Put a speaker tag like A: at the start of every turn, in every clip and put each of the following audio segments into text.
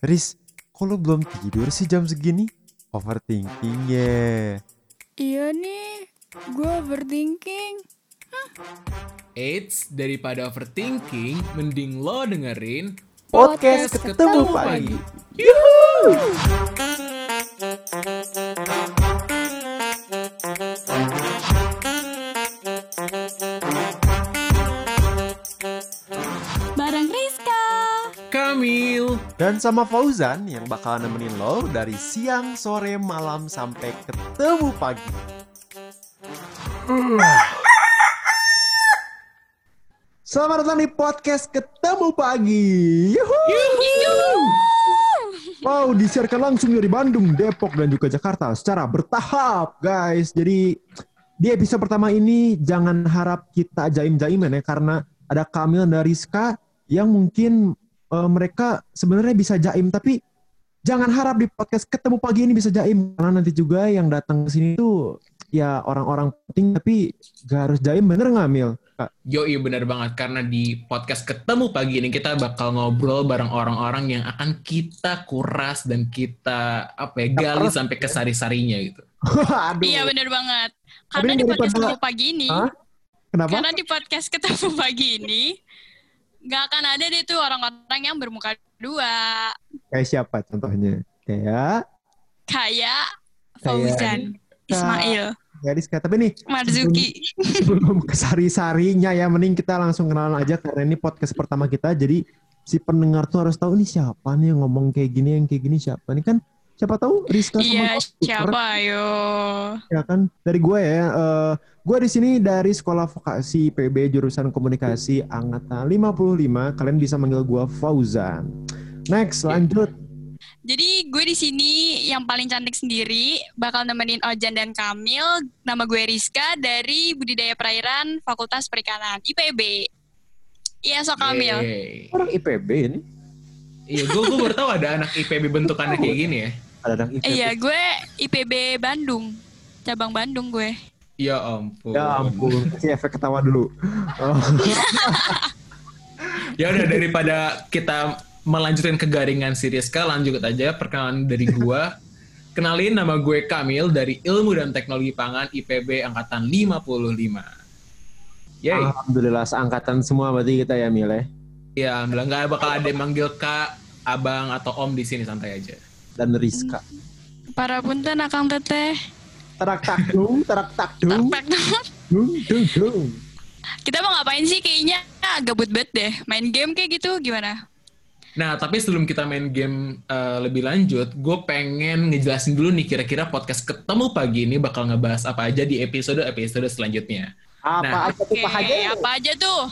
A: Riz, kok lu belum tidur sih jam segini? Overthinking ya.
B: Iya nih, gue overthinking.
C: Eits, daripada overthinking, mending lo dengerin
A: Podcast ketemu pagi.
B: Bareng
A: Dan sama Fauzan yang bakal nemenin lo dari siang, sore, malam sampai ketemu pagi. Selamat datang di podcast Ketemu Pagi. Wow, disiarkan langsung dari Bandung, Depok, dan juga Jakarta secara bertahap, guys. Jadi di episode pertama ini jangan harap kita jaim-jaiman ya, karena ada Kamil dan Rizka yang mungkin eh, mereka sebenarnya bisa jaim, tapi jangan harap di podcast ketemu pagi ini bisa jaim, karena nanti juga yang datang ke sini tuh ya orang-orang penting, tapi gak harus jaim, bener nggak Mil? Kak?
C: Yoi bener banget, karena di podcast ketemu pagi ini kita bakal ngobrol bareng orang-orang yang akan kita kuras dan kita apa ya, gali sampai ke sari-sarinya gitu.
A: Aduh.
B: Iya bener banget.
A: Tapi
B: Karena di podcast ketemu pagi ini,
A: Hah? Kenapa?
B: karena di podcast ketemu pagi ini, nggak akan ada deh tuh orang-orang yang bermuka dua.
A: Kayak siapa contohnya? Kayak
B: Kayak Fauzan, Ismail,
A: ya Rizka. Tapi nih
B: Marzuki.
A: sebelum ke sari-sarinya ya, mending kita langsung kenalan aja karena ini podcast pertama kita. Jadi si pendengar tuh harus tahu nih siapa nih yang ngomong kayak gini, yang kayak gini siapa. Ini kan siapa tahu Rizka sama
B: Iya, siapa ayo?
A: Ya kan dari gue ya. eh gue di sini dari Sekolah Vokasi PB jurusan Komunikasi angkatan 55. Kalian bisa manggil gue Fauzan. Next, lanjut.
B: Jadi gue di sini yang paling cantik sendiri bakal nemenin Ojan dan Kamil. Nama gue Rizka dari Budidaya Perairan Fakultas Perikanan IPB. Iya, so Kamil.
C: Yeay.
A: Orang IPB ini.
C: Iya, gue gue baru tahu ada anak IPB bentukannya kayak gini ya.
A: Ada anak IPB.
B: Iya, gue IPB Bandung. Cabang Bandung gue.
C: Ya ampun.
A: Ya ampun, kasih efek ketawa dulu. Oh.
C: Ya udah daripada kita melanjutkan ke garingan si Rizka, lanjut aja perkenalan dari gua. Kenalin nama gue Kamil dari Ilmu dan Teknologi Pangan IPB angkatan 55. Yay.
A: Alhamdulillah seangkatan semua berarti kita ya Mile.
C: Ya, alhamdulillah nggak bakal ada yang manggil Kak, Abang atau Om di sini santai aja.
A: Dan Rizka.
B: Para punten akang teteh.
A: Terak tak dung, terak tak dung,
B: Tak-
A: dung dung dung.
B: Kita mau ngapain sih kayaknya gabut banget deh. Main game kayak gitu gimana?
C: Nah, tapi sebelum kita main game eh, lebih lanjut, gue pengen ngejelasin dulu nih kira-kira podcast ketemu pagi ini bakal ngebahas apa aja di episode-episode selanjutnya.
A: Apa
C: Nah.
A: aja tuh
B: Oke,
A: Pak Haji?
B: apa aja tuh?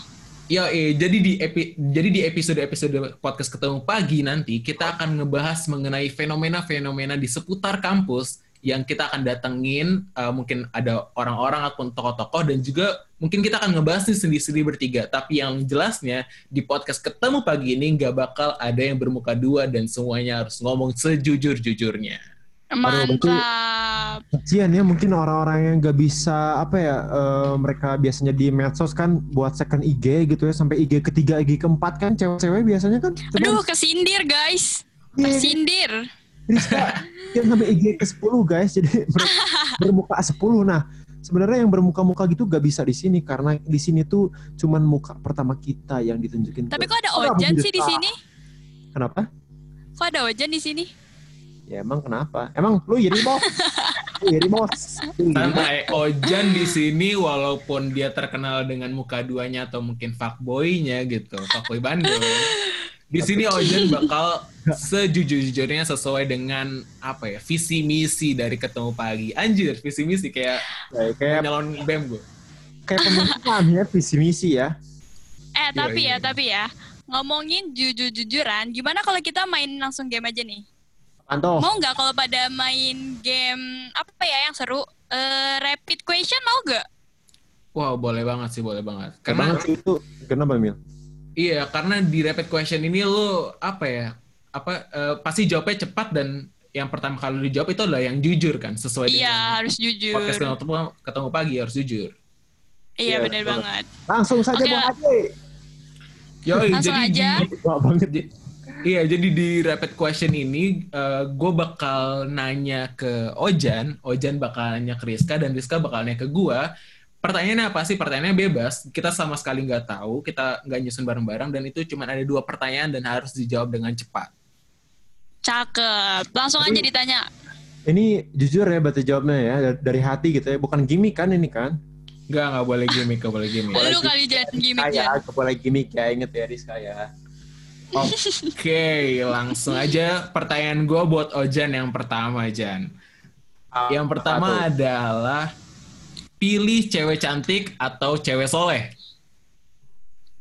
C: Ya, eh, jadi di epi, jadi di episode-episode podcast ketemu pagi nanti kita akan ngebahas mengenai fenomena-fenomena di seputar kampus yang kita akan datengin eh, mungkin ada orang-orang ataupun tokoh-tokoh dan juga mungkin kita akan ngebahas nih sendiri-sendiri bertiga. Tapi yang jelasnya di podcast ketemu pagi ini nggak bakal ada yang bermuka dua dan semuanya harus ngomong sejujur-jujurnya.
B: Mantap.
A: Kasian ya mungkin orang-orang yang gak bisa apa ya eh, mereka biasanya di medsos kan buat second IG gitu ya sampai IG ketiga IG keempat kan cewek-cewek biasanya kan
B: Aduh, kesindir guys.
A: Iya.
B: Tersindir.
A: Rizka yang sampai IG ke 10 guys jadi ber- bermuka 10 nah sebenarnya yang bermuka-muka gitu gak bisa di sini karena di sini tuh cuman muka pertama kita yang ditunjukin
B: Tapi kok ada Ojan sih di sini?
A: kenapa
B: Kok ada Ojan di sini?
A: Ya emang kenapa emang lu iri bos lu iri bos.
C: Santai, Ojan di sini walaupun dia terkenal dengan muka duanya atau mungkin fuckboy-nya gitu, fuckboy Bandung. Di sini Ojan bakal sejujur-jujurnya sesuai dengan apa ya visi misi dari ketemu pagi. Anjir, visi misi kayak
A: kayak kayak,
C: nyalon bem gue.
A: kayak pemerintahan ya visi misi ya
B: Eh, tapi
C: iya.
B: ya, tapi ya. Ngomongin jujur-jujuran, gimana kalau kita main langsung game aja nih?
A: Anto
B: Mau nggak kalau pada main game apa ya yang seru? Eh, rapid question mau nggak?
C: Wow, boleh banget sih, boleh banget.
A: karena
C: Karena
A: itu kenapa Mil
C: iya, karena di rapid question ini lo apa ya? Apa eh, pasti jawabnya cepat dan yang pertama kali dijawab itu adalah yang jujur kan, sesuai
B: Iya,
C: dengan
B: harus jujur.
C: podcast ketemu, ketemu pagi harus jujur.
B: Iya,
A: Iya,
B: benar banget.
A: langsung saja
B: Oke.
A: Bang Haji
C: Yoi,
B: Langsung
C: jadi
B: aja.
A: banget
C: Iya, jadi di rapid question ini gue bakal nanya ke Ojan, Ojan bakal nanya ke Rizka, dan Rizka bakal nanya ke gue. Pertanyaannya apa sih? Pertanyaannya bebas. Kita sama sekali nggak tahu, kita nggak nyusun bareng-bareng, dan itu cuma ada dua pertanyaan dan harus dijawab dengan cepat.
B: Cakep. Langsung aja ditanya.
A: Ini jujur ya berarti jawabnya ya dari hati gitu ya, bukan gimmick kan ini kan?
C: Enggak, nggak boleh gimmick, nggak boleh gimmick.
B: Lu kali jangan gimmick
A: Kayak,
B: Jan.
A: nggak boleh gimmick ya, inget ya Rizka ya.
C: Oke, langsung aja pertanyaan gue buat Ojan yang pertama, Jan. Yang pertama
A: Apa tuh?
C: adalah pilih cewek cantik atau cewek soleh.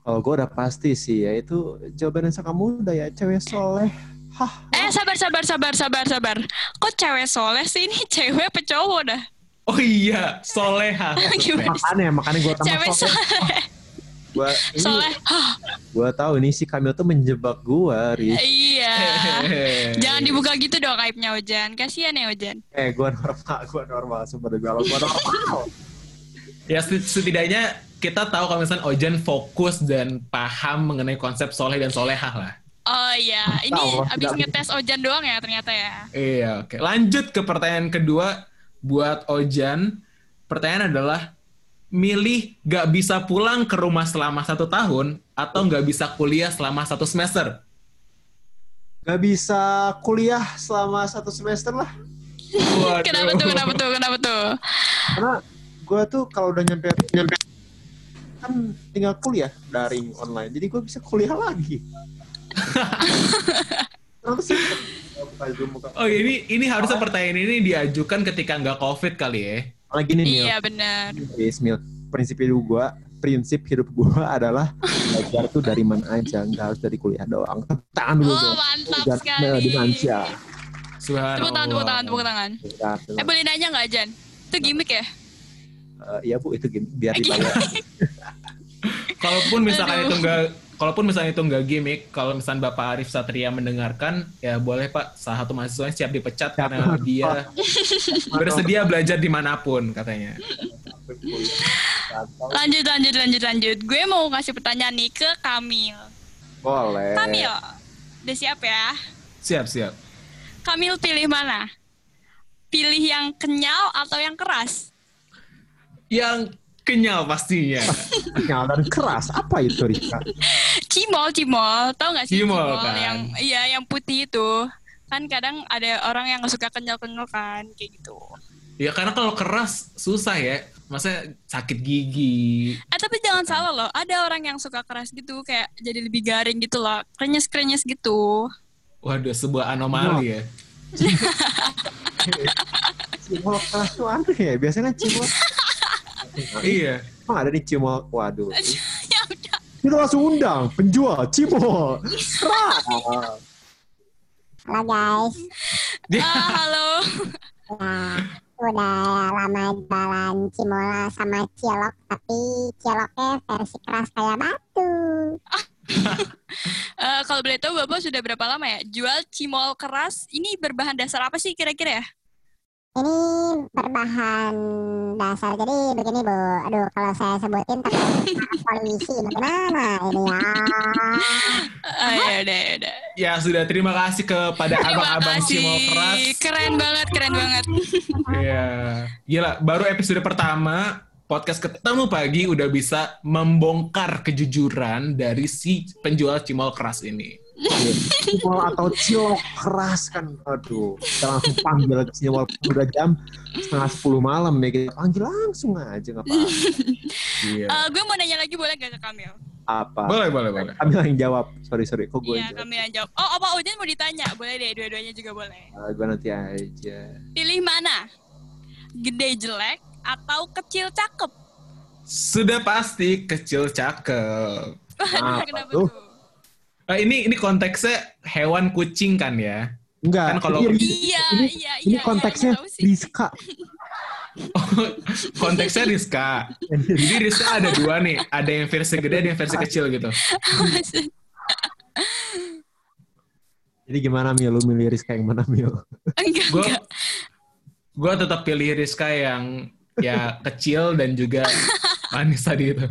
A: Kalau gue udah pasti sih ya itu jawaban yang sangat mudah ya cewek soleh. Hah.
B: Eh sabar sabar sabar sabar sabar. Kok cewek soleh sih ini cewek apa cowok dah?
C: Oh iya, soleha.
B: Gimana sih?
A: Makanya makanya gue tambah
B: Cewek
A: soleh.
B: soleh.
A: Gua,
B: Soleh. Hah,
A: gue tahu ini si Kamil tuh menjebak gue, Riz.
B: iya. Jangan dibuka gitu dong aibnya Ojan. Kasihan ya Ojan.
A: Eh, gue normal, gue normal. Demi Allah, gue normal.
C: Ya set- setidaknya kita tahu kalau misalnya Ojan fokus dan paham mengenai konsep soleh dan solehah lah.
B: Oh iya, ini
A: Allah,
B: abis
A: tidak-
B: ngetes Ojan doang ya ternyata ya.
C: Iya, oke. Lanjut ke pertanyaan kedua buat Ojan. Pertanyaan adalah, milih gak bisa pulang ke rumah selama satu tahun atau gak bisa kuliah selama satu semester?
A: Gak bisa kuliah selama satu semester lah.
C: Waduh.
B: Kenapa tuh? Kenapa tuh? Kenapa tuh?
A: Karena gue tuh kalau udah nyampe nyampe kan tinggal kuliah daring online. Jadi gue bisa kuliah lagi.
C: Oh ini ini harusnya pertanyaan ini diajukan ketika nggak covid kali ya?
A: Lagi nih Mil.
B: Iya benar.
A: Mil. Prinsip hidup gue, prinsip hidup gue adalah belajar tuh dari mana aja, nggak harus dari kuliah doang. Tepuk tangan dulu
B: Oh
A: dong.
B: mantap
A: Jangan-
B: sekali.
A: Dimancia.
B: Tepuk tangan, tepuk tangan, tepuk tangan. Eh boleh nanya nggak Jan? Itu gimmick ya?
A: Eh, Iya bu, itu gini, biar dibayar.
C: Kalaupun misalkan
B: Aduh.
C: itu nggak Kalaupun misalnya itu nggak gimmick, kalau misalnya Bapak Arif Satria mendengarkan, ya boleh Pak, salah satu mahasiswa siap dipecat karena dia bersedia belajar di mana pun katanya.
B: Lanjut, lanjut, lanjut, lanjut. Gue mau kasih pertanyaan nih ke Kamil.
A: Boleh.
B: Kamil, udah siap ya?
C: Siap, siap.
B: Kamil pilih mana? Pilih yang kenyal atau yang keras?
C: Yang kenyal pastinya.
A: Kenyal dan keras. Apa itu Rika?
B: Cimol, cimol. Tahu nggak sih
C: Cimol, kan?
B: yang iya yang putih itu? Kan kadang ada orang yang nggak suka kenyal-kenyal kan, kayak gitu.
C: ya karena kalau keras susah ya. Masa sakit gigi.
B: Eh tapi jangan salah loh, ada orang yang suka keras gitu, kayak jadi lebih garing gitu loh, krenyes-krenyes gitu.
C: Waduh, sebuah anomali ya.
A: Cimol keras tuh aneh ya. Biasanya kan cimol.
C: Iya.
A: Emang ada nih cimol. Waduh.
B: ya udah.
A: Kita langsung undang penjual cimol.
D: Halo guys,
B: Ah, halo.
D: ya udah lama jualan cimola sama cilok, tapi ciloknya versi keras kayak batu.
B: Eh, kalau boleh tahu Bapak sudah berapa lama ya jual cimol keras? Ini berbahan dasar apa sih kira-kira ya?
D: Ini berbahan dasar, jadi begini bu. Aduh, kalau saya sebutin polisi. Bagaimana ini ya?
B: Ah, ya udah, ya udah.
C: Sudah, terima kasih kepada abang-abang. Cimol keras.
B: Keren banget, keren banget.
C: Iya. Gila, baru episode pertama podcast ketemu pagi udah bisa membongkar kejujuran dari si penjual cimol keras ini.
A: Cimol atau cilok keras kan. Aduh. Kita langsung panggil cimol udah jam setengah sepuluh malam ya. Kita panggil langsung aja. Nggak apa-apa.
C: Iya.
B: Eh, gue mau nanya lagi boleh gak ke Kamil?
A: Apa?
C: boleh, boleh, boleh.
A: Kami yang jawab. Sorry, sorry. Kok gue
B: Iya,
A: yang jawab?
B: Kamil yang jawab. Oh, apa Ujian mau ditanya? Boleh deh, dua-duanya juga boleh.
A: Ah, gue nanti aja.
B: Pilih mana? Gede jelek atau kecil cakep?
C: Sudah pasti kecil cakep.
A: Apa
B: Kenapa
A: tuh?
B: tuh?
C: Eh, ini ini konteksnya hewan kucing kan ya?
A: Enggak.
C: Kan kalau-
A: ini,
B: Iya,
A: ini,
B: iya,
A: ini
B: iya.
A: konteksnya
B: iya.
A: Rizka.
C: konteksnya Rizka. Jadi Rizka ada dua nih, ada yang versi gede, ada yang versi kecil gitu.
A: Jadi gimana Mil? Lu milih Rizka yang mana Mil?
B: enggak,
C: Gue
B: enggak.
C: gue tetap pilih Rizka yang ya kecil dan juga manis tadi itu.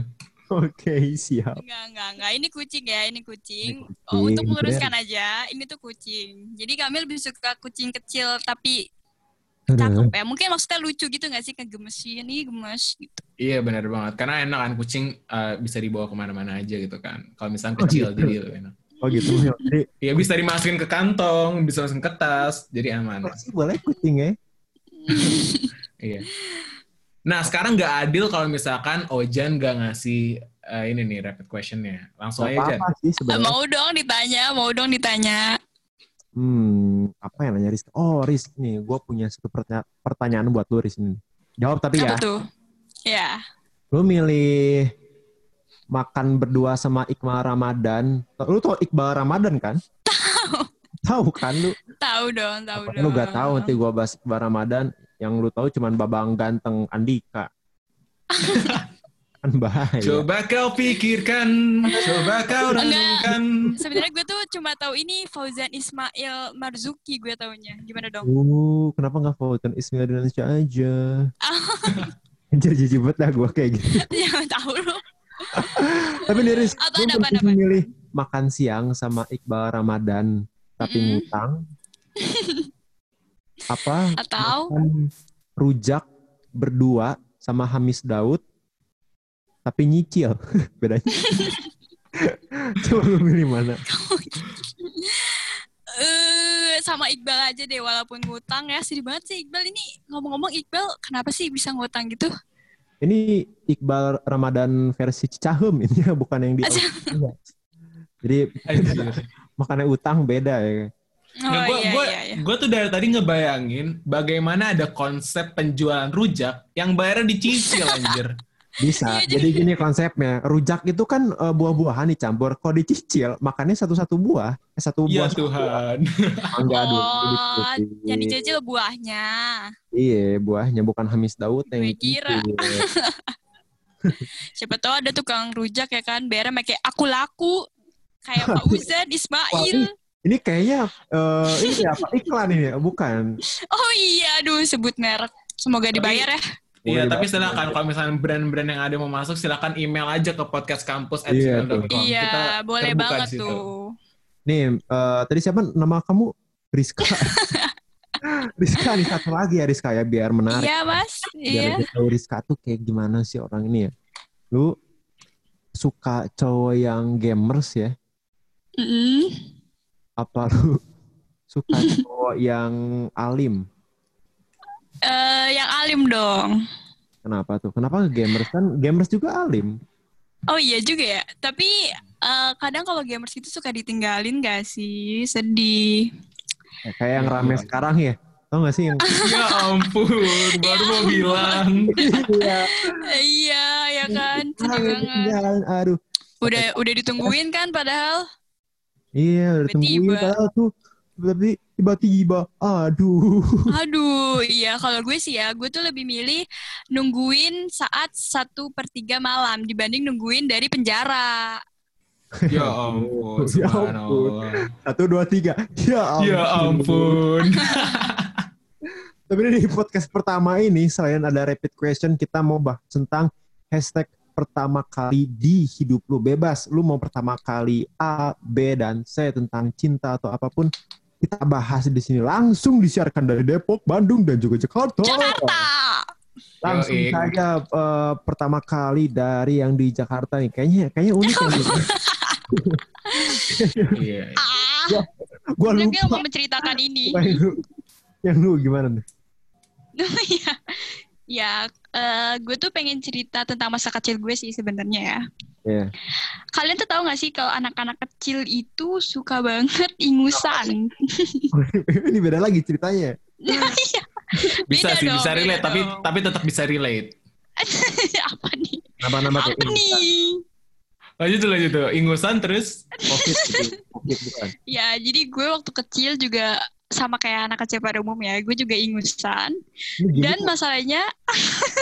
A: Oke, siap.
B: Enggak, enggak, enggak. Ini kucing ya, ini kucing.
A: Ini kucing,
B: Oh, untuk meluruskan aja, ini tuh kucing. Jadi kami lebih suka kucing kecil tapi cakep ya. Mungkin maksudnya lucu gitu gak sih kegemesin, nih gemes gitu.
C: Iya benar banget. Karena enak kan kucing eh, bisa dibawa ke mana-mana aja gitu kan. Kalau misalnya
A: Oh,
C: kecil
A: gitu.
C: jadi lebih enak.
A: Oh gitu. Jadi
C: Iya bisa dimasukin ke kantong, bisa masukin ke tas, jadi aman.
A: masih boleh kucing ya?
C: Iya. Nah sekarang nggak adil kalau misalkan Ojan nggak ngasih eh, ini nih rapid questionnya. Langsung
A: Gak
C: aja
A: sih sebenarnya.
B: mau dong ditanya, mau dong ditanya.
A: Hmm, apa yang nanya Riz? Oh, Riz, nih gue punya satu pertanya- pertanyaan buat lu Riz ini. Jawab tapi
B: Apa
A: ya,
B: tuh? Ya.
A: lu milih makan berdua sama Iqbal Ramadan. Lu tau Iqbal Ramadan kan? Tahu. Tahu kan lu?
B: Tahu dong, tahu
A: Apa
B: dong.
A: lu gak tahu nanti gue bahas Iqbal Ramadan. Yang lu tahu cuman babang ganteng Andika. kan bahaya.
C: Coba kau pikirkan, coba kau
B: Enggak.
C: renungkan.
B: Sebenarnya gue tuh cuma tahu ini Fauzan Ismail Marzuki gue taunya. Gimana dong?
A: Uh, kenapa gak Fauzan Ismail Indonesia aja? Anjir jijik banget dah gue kayak gitu.
B: Jangan tahu lo.
A: Tapi nih Riz,
B: Atau
A: lu
B: ada apa, apa?
A: milih makan siang sama Iqbal Ramadan tapi
B: Mm-mm.
A: ngutang. apa?
B: Atau
A: makan rujak berdua sama Hamis Daud tapi nyicil. Bedanya. Coba lu milih mana?
B: eh sama Iqbal aja deh walaupun ngutang ya sedih banget sih Iqbal ini ngomong-ngomong Iqbal kenapa sih bisa ngutang gitu?
A: Ini Iqbal Ramadan versi Cicahem ini ya, bukan yang di. Jadi
C: Anjir.
A: makannya utang beda ya.
B: Oh
C: Nah, gue
B: iya
C: gue
B: iya iya.
C: gue tuh dari tadi ngebayangin bagaimana ada konsep penjualan rujak yang bayarnya dicicil anjir.
A: Bisa.
B: Iya,
A: Jadi gini konsepnya. Rujak itu kan eh, buah-buahan dicampur. Kalau dicicil, makannya satu-satu buah. Eh, satu
C: Ya
A: buah. buah.
C: Tuhan.
A: Enggak, aduh.
B: Oh,
A: Jadi
B: yang dijajal buahnya.
A: Iya, buahnya bukan Hamis Daud yang
B: Gue kira.
A: dicicil.
B: Siapa tahu ada tukang rujak ya kan, bayarnya kayak aku laku. Kayak Pak Uzan, Ismail.
A: Ini kayaknya eh, ini apa iklan ini ya? Bukan.
B: Oh iya, aduh sebut merek. Semoga dibayar ya.
C: Iya, tapi silakan kalau misalnya brand-brand yang ada mau masuk silakan email aja ke podcastkampus@gmail.com.
A: Iya, tuh.
C: Kita
B: Iya, boleh banget tuh.
A: Nih, eh, tadi siapa nama kamu? Rizka. Rizka nih satu lagi ya Rizka ya biar menarik.
B: Iya, Mas.
A: Biar
B: Iya.
A: kita tahu Rizka tuh kayak gimana sih orang ini ya. Lu suka cowok yang gamers ya?
B: Mm-mm.
A: Apa lu suka cowok yang alim?
B: Eh, yang alim dong.
A: Kenapa tuh? Kenapa gamers kan gamers juga alim?
B: Oh iya juga ya. Tapi eh, kadang kalau gamers itu suka ditinggalin gak sih? Sedih.
A: Ya, kayak yang rame sekarang ya. Tau gak sih yang
C: Ya ampun, baru mau bilang.
A: Iya.
B: Iya, ya kan. Sedih banget.
A: Aduh.
B: Udah udah ditungguin kan padahal.
A: Iya, udah tungguin
B: Tiba-tiba.
A: padahal tuh tapi tiba-tiba aduh.
B: Aduh, iya kalau gue sih ya, gue tuh lebih milih nungguin saat satu per tiga malam dibanding nungguin dari penjara.
C: Ya ampun,
A: Ya
C: subhanallah.
A: Satu, dua, tiga. Ya ampun.
C: Ya ampun.
A: Tapi di podcast pertama ini, selain ada rapid question, kita mau bahas tentang hashtag pertama kali di hidup lu. Bebas, lu mau pertama kali A, B, dan C tentang cinta atau apa pun. Kita bahas di sini. Langsung disiarkan dari Depok, Bandung, dan juga Jakarta.
B: Jakarta.
A: Langsung
C: Yoi.
A: saja eh, pertama kali dari yang di Jakarta nih. Kayaknya kayaknya unik ya.
C: Iya.
B: Ah,
A: Gua
B: udah gue
A: lupa.
B: mau menceritakan ini.
A: Yang lu, yang lu gimana nih?
B: Iya. Ya, eh, gue tuh pengen cerita tentang masa kecil gue sih sebenarnya ya.
A: Iya.
B: Kalian tuh tahu gak sih kalau anak-anak kecil itu suka banget ingusan?
A: Ini beda lagi ceritanya.
B: Iya.
C: Bisa
B: Beda
C: sih,
B: dong,
C: bisa
B: beda
C: relate, tapi
B: dong.
C: tapi tetap bisa relate.
B: Apa nih?
A: Nama-nama
B: Apa nih?
C: Lanjut tuh, lanjut tuh. Ingusan terus.
A: Covid gitu. Covid bukan.
B: Ya, jadi gue waktu kecil juga sama kayak anak kecil pada umumnya, gue juga ingusan.
A: Ini gini
B: Dan
A: kok,
B: masalahnya,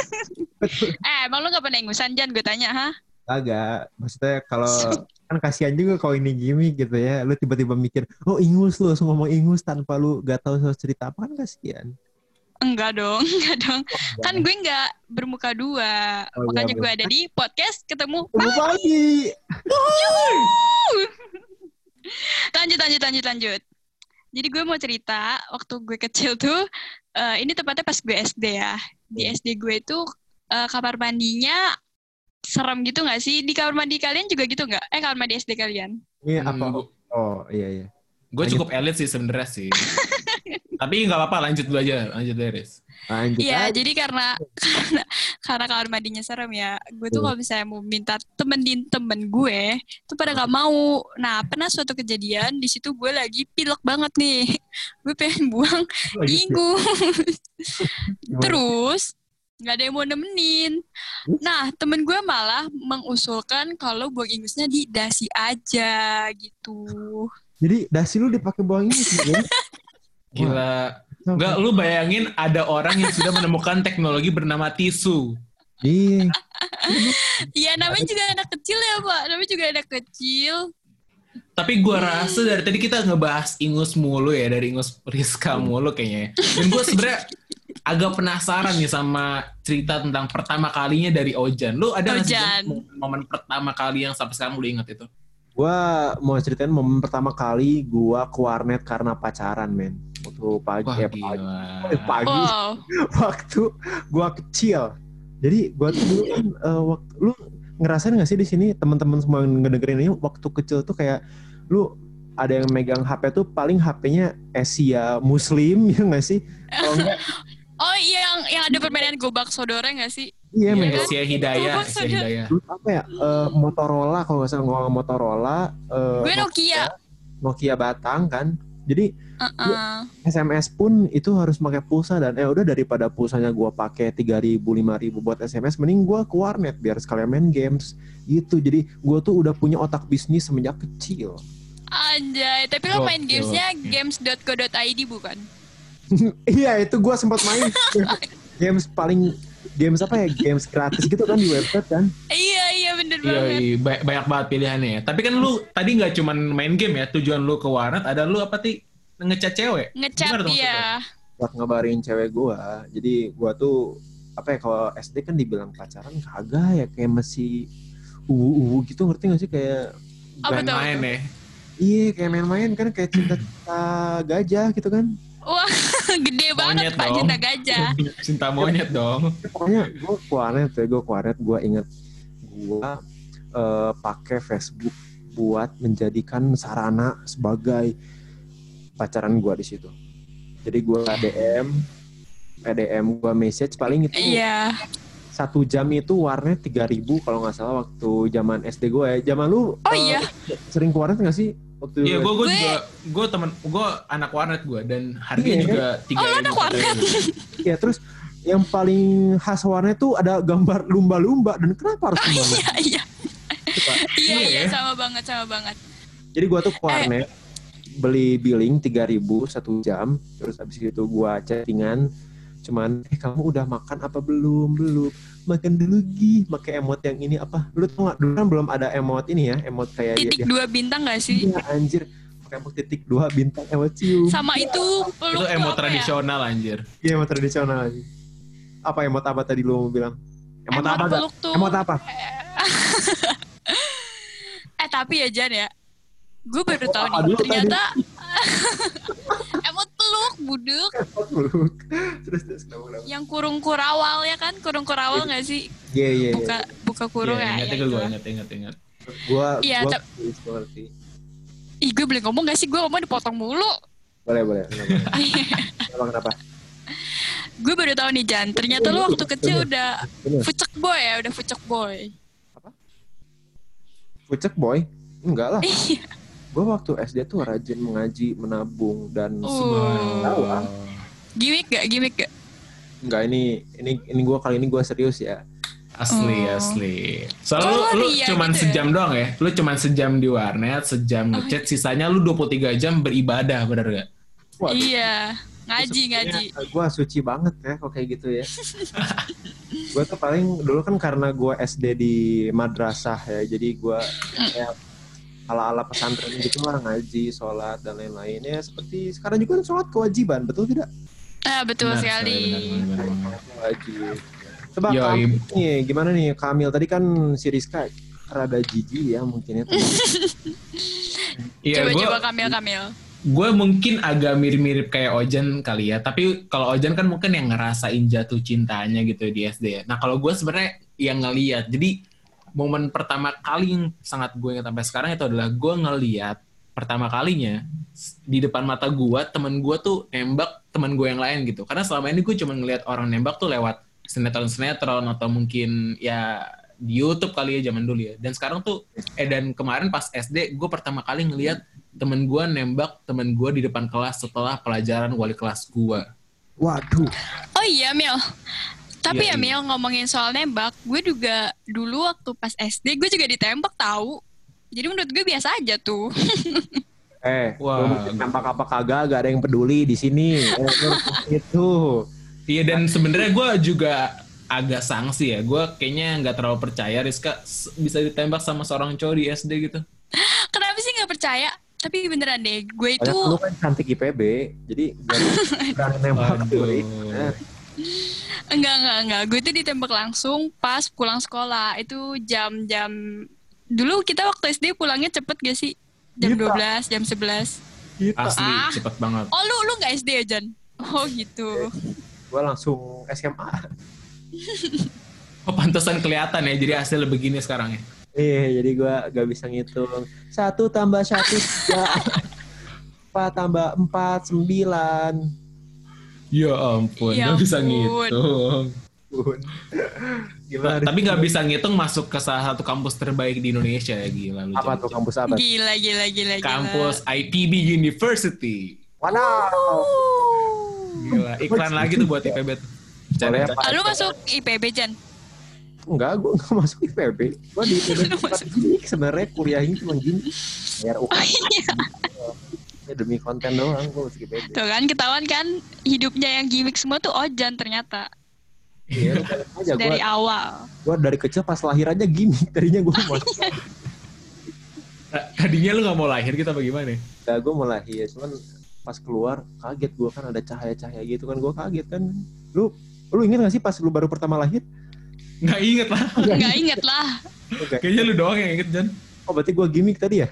B: eh, emang lu gak pernah ingusan, Jan? Gue tanya, ha?
A: agak. Maksudnya kalau kan kasihan juga kalau ini gimmick gitu ya. Lu tiba-tiba mikir, oh ingus lu, langsung ngomong ingus tanpa lu gak tahu soal cerita apa kan kasihan.
B: Enggak dong, enggak dong. Kan gue nggak bermuka dua.
A: Oh, iya,
B: Makanya gue
A: bener.
B: ada di podcast ketemu
A: Ketemu pagi.
B: lanjut lanjut lanjut lanjut jadi gue mau cerita waktu gue kecil tuh eh, ini tepatnya pas gue SD ya di SD gue itu eh, kamar mandinya serem gitu nggak sih di kamar mandi kalian juga gitu nggak eh kamar mandi SD kalian
A: Ini
C: Hmm,
A: apa?
C: gua-
A: Oh iya iya.
C: Gue cukup elit sih sebenarnya sih. Tapi nggak apa-apa, lanjut dulu aja, lanjut dulu Riz.
A: Lanjut.
B: Iya, jadi karena karena karena kamar mandinya serem ya. Gue tuh kalau misalnya mau minta temenin temen gue, tuh pada nggak mau. Nah, pernah suatu kejadian di situ gue lagi pilek banget nih. Gue pengen buang ingus. Terus nggak ada yang mau nemenin. Nah, temen gue malah mengusulkan kalau buang ingusnya di dasi aja gitu.
A: Jadi dasi lu dipakai buang sih. ya?
C: Gila. Enggak, lu bayangin ada orang yang sudah menemukan teknologi bernama tisu.
A: Iya.
B: Iya, namanya juga anak kecil ya, Pak. Namanya juga anak kecil.
C: Tapi gua rasa dari tadi kita ngebahas ingus mulu ya, dari ingus Rizka mulu kayaknya. Dan gue sebenarnya agak penasaran nih sama cerita tentang pertama kalinya dari Ojan. Lu ada
B: Ojan.
C: Jan, momen- momen pertama kali yang sampai sekarang lu inget itu?
A: Gua mau ceritain momen pertama kali gua ke warnet karena pacaran, men. Waktu pagi,
C: Wah,
A: eh, pagi, eh, pagi
B: Wow.
A: waktu gua kecil. Jadi gua tuh dulu kan eh, waktu lu ngerasain gak sih di sini teman-teman semua yang ngedengerin ini waktu kecil tuh kayak lu ada yang megang HP tuh paling HP-nya Asia Muslim ya gak sih? Kalau enggak
B: Oh iya yang yang ada permainan gobak sodora nggak sih?
A: Iya
B: Iya
A: megang
B: kan?
C: Asia Hidayah,
B: sadar.
C: Hidayah.
A: apa ya? eh, Motorola kalau nggak salah ngomong Motorola eh,
B: Gue Nokia.
A: Nokia Batang kan. Jadi
B: Uh-uh.
A: SMS pun itu harus pakai pulsa dan eh udah daripada pulsanya gua pakai 3000 5000 buat SMS mending gua ke warnet biar sekalian main games gitu. Jadi gua tuh udah punya otak bisnis semenjak kecil.
B: Anjay, tapi lo main gamesnya games.co.id bukan?
A: iya, itu gua sempat main games paling games apa ya? Games gratis gitu kan di website kan.
B: Iya iya bener
C: Iya,
B: banget.
C: iya, ba- banyak banget pilihannya ya. Tapi kan lu tadi nggak cuman main game ya, tujuan lu ke warnet ada lu apa sih ngechat cewek? Tuh
B: dia.
A: Buat ngabarin cewek gua. Jadi gua tuh apa ya kalau SD kan dibilang pacaran kagak ya kayak masih uwu-uwu gitu ngerti gak sih kayak
B: Apa tuh?
C: Main ya.
A: Iya kayak main-main kan kayak cinta-cinta gajah gitu kan.
B: Wah, gede banget
C: Monyet
B: Pak
C: dong.
B: cinta gajah.
C: Cinta monyet dong.
A: Pokoknya gue kuaret ya, gue kuaret, gue inget gue eh, pakai Facebook buat menjadikan sarana sebagai pacaran gue di situ. Jadi gue ADM, ADM gue message paling itu
B: Iya.
A: satu jam itu warnet 3000 kalau nggak salah waktu zaman SD gue ya. Zaman lu
B: Oh
A: eh,
B: iya.
A: sering ke warnet nggak sih? Waktu
C: Iya, gue gue
B: Gue-
C: juga gue temen gue anak warnet gue dan harganya
A: Iya,
C: juga tiga.
B: Oh, lo anak warnet?
A: Iya terus yang paling khas warnet tuh ada gambar lumba-lumba dan kenapa harus lumba-lumba?
B: Iya iya.
A: Pak?
B: Iya
C: Iya
B: iya
C: ya.
B: sama banget sama banget.
A: Jadi gua tuh ke
B: Eh.
A: warnet beli billing 3000 satu jam, terus abis itu gua chattingan cuman eh kamu udah makan apa belum belum makan dulu gih pakai emot yang ini apa? Lu tau gak dulu kan belum ada emot ini ya emot kayak dia,
B: Titik dua bintang gak sih?
A: Iya, anjir. Pakai emot titik dua bintang emot cium.
B: Sama itu peluk
C: Itu
B: tuh
C: emot
B: ya?
C: tradisional anjir.
A: iya emot tradisional aja apa emot apa tadi lu mau bilang? Emot,
B: Emot
A: apa gak?
B: peluk tuh.
A: emot apa?
B: Eh tapi ya Jan ya, gue baru tahu nih ternyata buduk
A: peluk terus terus kenapa kenapa?
B: Yang kurung kurawal ya kan? Kurung kurawal nggak sih?
A: Iya iya iya.
B: buka buka kurung
C: Iya,
B: ya,
C: ingat
B: ya
C: ingat gue ingat ingat ingat.
A: gua
B: Iya,
A: gua
B: Ih gue boleh ngomong gak sih? Gue ngomong dipotong mulu.
A: Boleh boleh. Kenapa kenapa,
B: gue baru tahu nih Jan. Ternyata lu waktu kecil udah fucek boy ya udah fucek boy.
A: Pucek boy? Enggak lah.
B: Iya.
A: Gue waktu SD tuh rajin mengaji, menabung dan
B: Oh.
A: semua.
B: gimmick gak gimmick gak
A: Enggak ini ini ini gue kali ini gue serius ya.
C: Asli
B: Oh.
C: asli. Soalnya
B: Oh,
C: lu, lu
B: iya
C: cuman
B: gitu ya?
C: sejam doang ya. Lu cuman sejam di warnet, sejam
B: Oh,
C: ngechat, sisanya lu 23 jam beribadah, bener gak?
B: iya ngaji ngaji
A: Gue suci banget ya kok kayak gitu ya. gue tuh paling dulu kan karena gue SD di madrasah ya, jadi gue kayak ala-ala pesantren gitu lah ngaji, sholat dan lain-lain ya seperti sekarang juga kan sholat kewajiban betul tidak?
B: Ah, betul
C: Benar,
B: sekali.
C: benar, benar, benar.
A: Wajib. Coba
C: Yoi.
A: Kamil nih, gimana nih Kamil? Tadi kan si Rizka rada jijik ya mungkin ya.
C: Iya,
B: coba
C: gua-
B: coba Kamil Kamil.
C: gue mungkin agak mirip-mirip kayak Ojan kali ya. Tapi kalau Ojan kan mungkin yang ngerasain jatuh cintanya gitu di SD ya. Nah kalau gue sebenarnya yang ngeliat. Jadi momen pertama kali yang sangat gue ingat sampai sekarang itu adalah gue ngeliat pertama kalinya di depan mata gue temen gue tuh nembak temen gue yang lain gitu. Karena selama ini gue cuma ngeliat orang nembak tuh lewat sinetron-sinetron atau mungkin ya di YouTube kali ya zaman dulu ya. Dan sekarang tuh eh dan kemarin pas SD gue pertama kali ngeliat temen gue nembak temen gue di depan kelas setelah pelajaran wali kelas gue.
A: Waduh.
B: Oh iya Mil. Tapi ya
C: iya.
B: Mil ngomongin soal nembak, gue juga dulu waktu pas SD gue juga ditembak tahu. Jadi menurut gue biasa aja tuh.
A: Eh,
C: Wah.
A: Wah. nampak apa kagak, gak ada yang peduli di sini. Eh, itu.
C: Iya dan sebenarnya gue juga agak sanksi ya. Gue kayaknya nggak terlalu percaya Rizka bisa ditembak sama seorang cowok di SD gitu.
B: Kenapa sih nggak percaya? Tapi beneran deh, gue itu
A: lu kan cantik IPB, jadi gak berani nembak
C: Waduh.
B: Enggak enggak enggak. Gue itu ditembak langsung pas pulang sekolah. Itu jam-jam dulu kita waktu SD pulangnya cepet gak sih? Jam
A: Iya,
B: 12, jam 11.
A: Kita.
C: Asli
B: Ah.
C: cepet banget.
B: Oh lu lu nggak SD ya Jan? Oh gitu.
A: Gue langsung SMA.
C: Oh pantesan kelihatan ya. Jadi hasilnya begini sekarang ya.
A: Iya, jadi gue gak bisa ngitung. Satu tambah satu tiga. Empat tambah empat sembilan.
C: Ya ampun,
B: Ya
C: nggak bisa
B: ampun.
C: ngitung.
A: Gimana?
C: Tapi nggak bisa ngitung masuk ke salah satu kampus terbaik di Indonesia ya gila lu.
A: Apa tuh kampus apa?
B: Gila gila gila gila.
C: Kampus IPB University.
A: Wow.
C: Gila, iklan lagi tuh buat IPB.
A: Boleh
B: lu masuk IPB Jan?
A: Enggak, gue enggak masuk IPB. Gue di IPB sebenarnya kuliahnya cuma gini. Bayar
B: Oh
A: UKT.
B: iya.
A: Ya, demi konten doang gue masuk IPB.
B: Tuh kan ketahuan kan hidupnya yang gimmick semua tuh Ojan ternyata
A: Iya, aja
B: dari awal.
A: gue dari kecil pas lahir aja gini. Tadinya gue.
C: Nah, Tadinya lu nggak mau lahir gitu apa gimana?
A: Enggak, gue mau lahir. Cuman pas keluar kaget gue kan ada cahaya-cahaya gitu kan gue kaget kan. Lu lu inget gak sih pas lu baru pertama lahir?
C: Nggak inget lah.
B: Nggak inget lah.
C: Kayaknya lu doang yang inget, Jan.
A: Oh berarti gue gimmick tadi ya?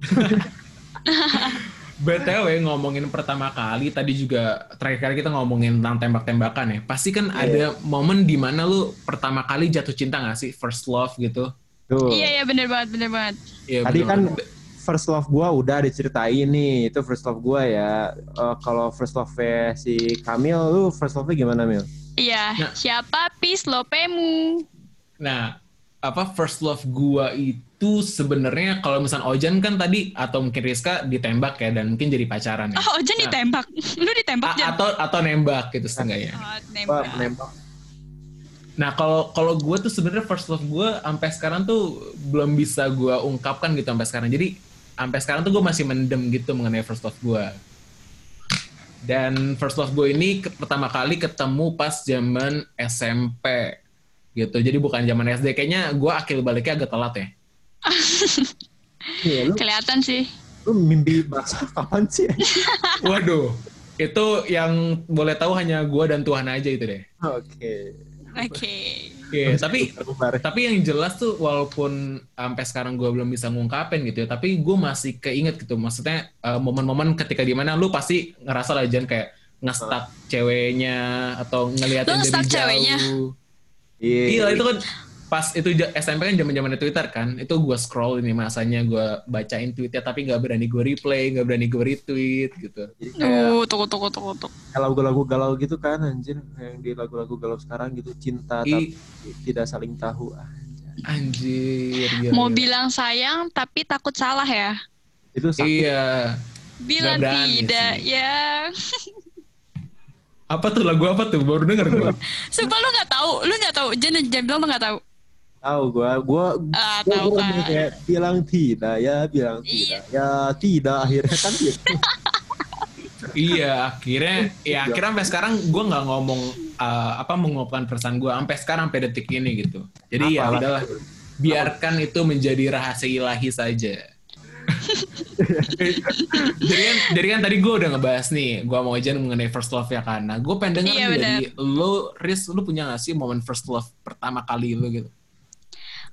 C: BTW ngomongin pertama kali, tadi juga terakhir kali kita ngomongin tentang tembak-tembakan ya. Pasti kan
A: Iya.
C: ada momen di mana lu pertama kali jatuh cinta gak sih? First love gitu.
A: Tuh.
B: Iya iya bener banget bener banget.
C: Iya,
A: Tadi
C: bener
A: kan
C: banget.
A: first love gue udah diceritain nih. Itu first love gue ya. Eh, Kalau first love si Kamil, lu first love gimana Mil?
B: Iya,
C: Nah.
B: siapa pis lopemu?
C: Nah, apa first love gua itu sebenarnya kalau misalnya Ojan kan tadi atau mungkin Rizka ditembak ya dan mungkin jadi pacaran ya.
B: Oh, Ojan
C: Nah.
B: ditembak. Lu ditembak
C: A-
B: Jan?
C: atau atau nembak gitu setengahnya.
B: Oh, nembak.
C: Nah kalau kalau gue tuh sebenarnya first love gue sampai sekarang tuh belum bisa gue ungkapkan gitu sampai sekarang. Jadi sampai sekarang tuh gue masih mendem gitu mengenai first love gue. Dan first love gue ini ke- pertama kali ketemu pas zaman SMP gitu. Jadi bukan zaman SD. Kayaknya gue akil baliknya agak telat ya.
A: Iya, lu,
B: Kelihatan sih.
A: lu mimpi basah kapan sih?
C: Waduh, itu yang boleh tahu hanya gue dan Tuhan aja itu deh.
A: Oke.
B: Oke.
C: Iya, tapi
A: Terbubar.
C: tapi yang jelas tuh walaupun sampai sekarang gue belum bisa ngungkapin gitu ya tapi gue masih keinget gitu maksudnya eh, momen-momen ketika di mana lu pasti ngerasa lah Jan kayak ngestak ceweknya atau ngeliatin dari jauh
B: ceweknya?
A: Iya.
C: iya itu kan pas itu SMP kan zaman zamannya Twitter kan itu gue scroll ini masanya gue bacain tweetnya tapi nggak berani gue replay nggak berani gue retweet gitu
A: Jadi kayak
B: Duh, tunggu, tunggu, tunggu, tunggu.
A: kayak lagu-lagu galau gitu kan anjir yang di lagu-lagu galau sekarang gitu cinta
C: I-
A: tapi tidak saling tahu ah,
C: anjir gila,
B: Mau
C: gila.
B: bilang sayang tapi takut salah ya?
A: itu sakit
C: iya
B: Bilang
C: berani
B: tidak,
C: sih.
B: ya.
C: apa tuh lagu apa tuh baru denger gue
B: Sumpah lu nggak tahu, lu nggak tahu. Jan Jan bilang lu nggak tahu.
A: Tahu gua gua
B: Ah,
A: gua,
B: tahu
A: gua
B: kan.
A: kayak bilang tidak ya bilang
B: Iya.
A: tidak ya tidak akhirnya kan gitu
C: iya akhirnya ya akhirnya sampai sekarang gue nggak ngomong uh, apa mengungkapkan perasaan gue sampai sekarang sampai detik ini gitu jadi ya
A: Apa?
C: udahlah biarkan itu menjadi rahasia ilahi saja jadi kan, jadi kan tadi gue udah ngebahas nih, gue mau aja mengenai first love ya kan. Nah, gue pengen denger
B: Iya,
C: dari lo, Riz, lo punya gak sih momen first love pertama kali lo gitu?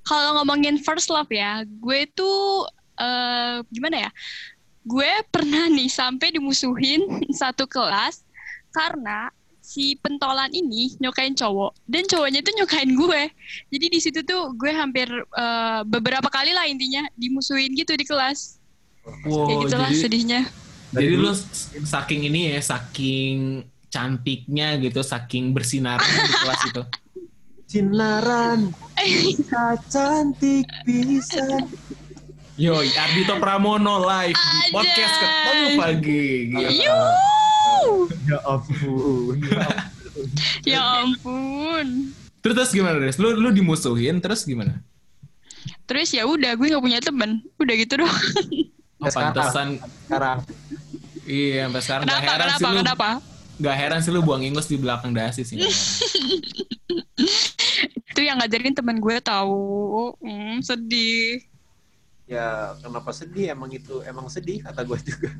B: Kalau ngomongin first love ya, gue tuh eh, gimana ya? Gue pernah nih sampai dimusuhin satu kelas karena si pentolan ini nyokain cowok dan cowoknya tuh nyokain gue. Jadi di situ tuh gue hampir eh, beberapa kali lah intinya dimusuhin gitu di kelas. Kayak
C: Wow,
B: gitulah
C: jadi,
B: sedihnya.
C: jadi lo saking ini ya, saking cantiknya gitu, saking bersinarnya di kelas itu.
A: Sinaran bisa cantik bisa.
C: Yoi, Ardito Pramono live di podcast ketemu pagi.
B: Yuh,
A: Ya ampun.
B: ya ampun.
C: Terus, terus gimana, Riz? Lu, lu dimusuhin, terus gimana?
B: Terus ya udah gue nggak punya temen, udah gitu doang.
C: Oh, pantesan.
A: Sekarang
C: Iya, sampai sekarang gak
B: Kenapa?
C: heran
B: Kenapa?
C: sih lu.
B: Kenapa?
C: Gak heran sih lu buang ingus di belakang dasi sih.
B: Itu yang ngajarin temen gue tahu. Hmm, sedih.
A: ya kenapa sedih emang itu emang sedih kata gue juga.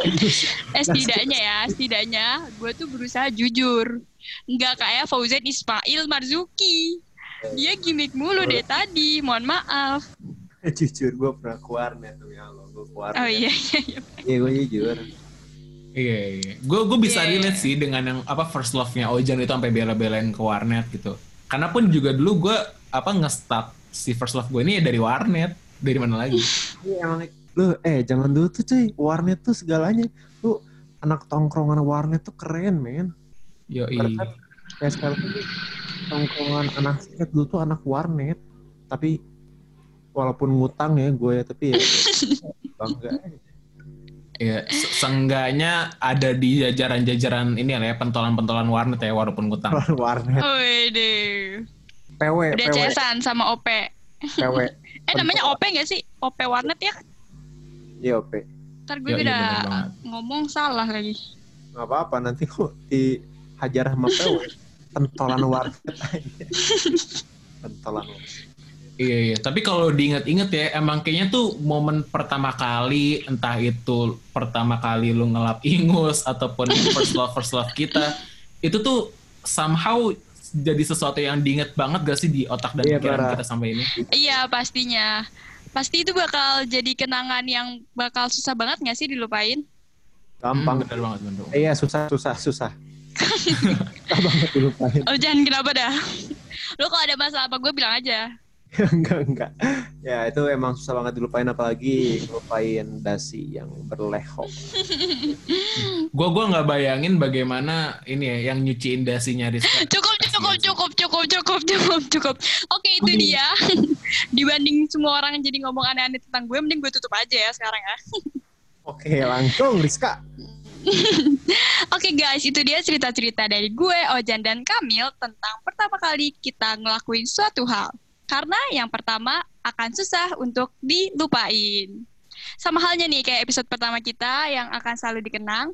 B: Eh setidaknya ya, setidaknya gue tuh berusaha jujur. Nggak kayak Fauzan Ismail Marzuki. Dia gimmick mulu deh tadi, mohon maaf.
A: jujur gue pernah ke warnet tuh ya Allah gue ke warnet.
B: Oh iya, iya, iya.
A: Iya gue jujur.
C: Iya, iya. Gue gue bisa
B: Iya.
C: relate sih dengan yang apa first love-nya Ojan itu sampai bela-belain ke warnet gitu. Karena pun juga dulu gue apa nge-start si first love gue ini ya dari warnet. Dari mana lagi?
A: Iya lu eh zaman dulu tuh cuy warnet tuh segalanya. Lu anak tongkrongan warnet tuh keren men.
C: Yoi.
A: Karena kan kayak sekarang tuh tongkrongan anak skate dulu tuh anak warnet. Tapi walaupun ngutang ya gue ya tapi ya bangga.
C: Ya, se- seenggaknya ada di jajaran-jajaran ini lah ya, pentolan-pentolan warnet ya, walaupun ngutang.
A: warnet.
B: Wede.
A: PW,
B: Udah
A: PW,
B: cesan sama OP.
A: PW.
B: Eh namanya OP nggak sih? OP Warnet ya?
A: Iya, OP.
B: Ntar gue
C: Iya, iya,
B: udah
C: bener banget.
B: ngomong salah lagi.
A: Gak apa-apa nanti kok dihajar sama PW. Pentolan warnet aja. Pentolan warnet.
C: Iya, iya. Tapi kalau diinget-inget ya, emang kayaknya tuh momen pertama kali, entah itu pertama kali lu ngelap ingus, ataupun first love, first love kita, itu tuh somehow jadi sesuatu yang diinget banget gak sih di otak dan
A: Iya,
C: pikiran kita sampai ini?
B: Iya pastinya. Pasti itu bakal jadi kenangan yang bakal susah banget nggak sih dilupain?
A: Gampang.
C: Hmm, bener banget, bener.
A: Iya susah susah susah. susah banget dilupain.
B: Oh jangan kenapa dah. Lo kalau ada masalah apa gue bilang aja.
A: enggak enggak. Ya itu emang susah banget dilupain apalagi ngelupain dasi yang berlehok.
C: Gue gua nggak bayangin bagaimana ini ya yang nyuciin dasinya Rizka.
B: Cukup cukup cukup cukup cukup cukup cukup. Oke itu dia. Dibanding semua orang jadi ngomong aneh-aneh tentang gue, mending gue tutup aja ya sekarang ya.
A: Oke langsung Rizka.
B: Oke guys, itu dia cerita-cerita dari gue, Ojan dan Kamil tentang pertama kali kita ngelakuin suatu hal. Karena yang pertama akan susah untuk dilupain. Sama halnya nih kayak episode pertama kita yang akan selalu dikenang.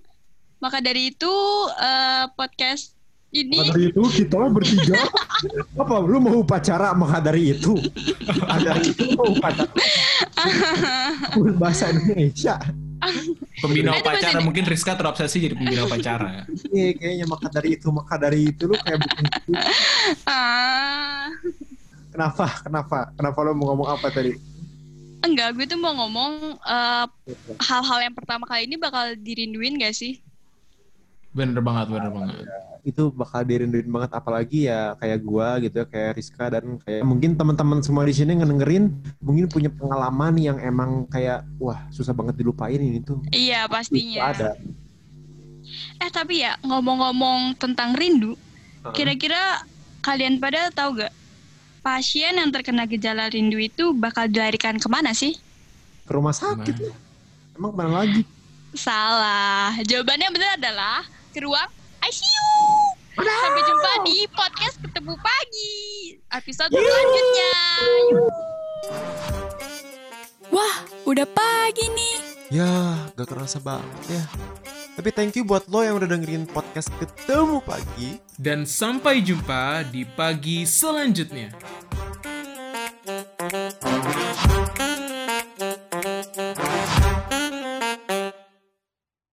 B: Maka dari itu eh, podcast ini
A: Maka dari itu kita bertiga apa lu mau upacara maka dari itu ada itu mau upacara bahasa Indonesia
C: Pembina upacara mungkin Rizka terobsesi jadi pembina upacara.
A: iya kayaknya maka dari itu maka dari itu lu kayak bikin
B: ah,
A: kenapa? Kenapa? Kenapa lu mau ngomong apa tadi?
B: Enggak, gue tuh mau ngomong eh, hal-hal yang pertama kali ini bakal dirinduin gak sih?
C: Bener banget, bener banget.
A: itu bakal dirinduin banget apalagi ya kayak gua gitu ya kayak Rizka dan kayak mungkin teman-teman semua di sini ngedengerin mungkin punya pengalaman yang emang kayak wah susah banget dilupain ini tuh.
B: Iya
A: itu
B: pastinya.
A: ada.
B: Eh tapi ya ngomong-ngomong tentang rindu, kira-kira kalian pada tahu gak pasien yang terkena gejala rindu itu bakal dilarikan ke mana sih?
A: ke rumah sakit lah. emang ke mana lagi
B: Salah. Jawabannya benar adalah ke ruang ICU. Sampai jumpa di podcast ketemu pagi episode selanjutnya. Yuh. Wah, udah pagi nih.
A: ya gak kerasa banget ya tapi thank you buat lo yang udah dengerin podcast Ketemu Pagi.
C: Dan sampai jumpa di pagi selanjutnya.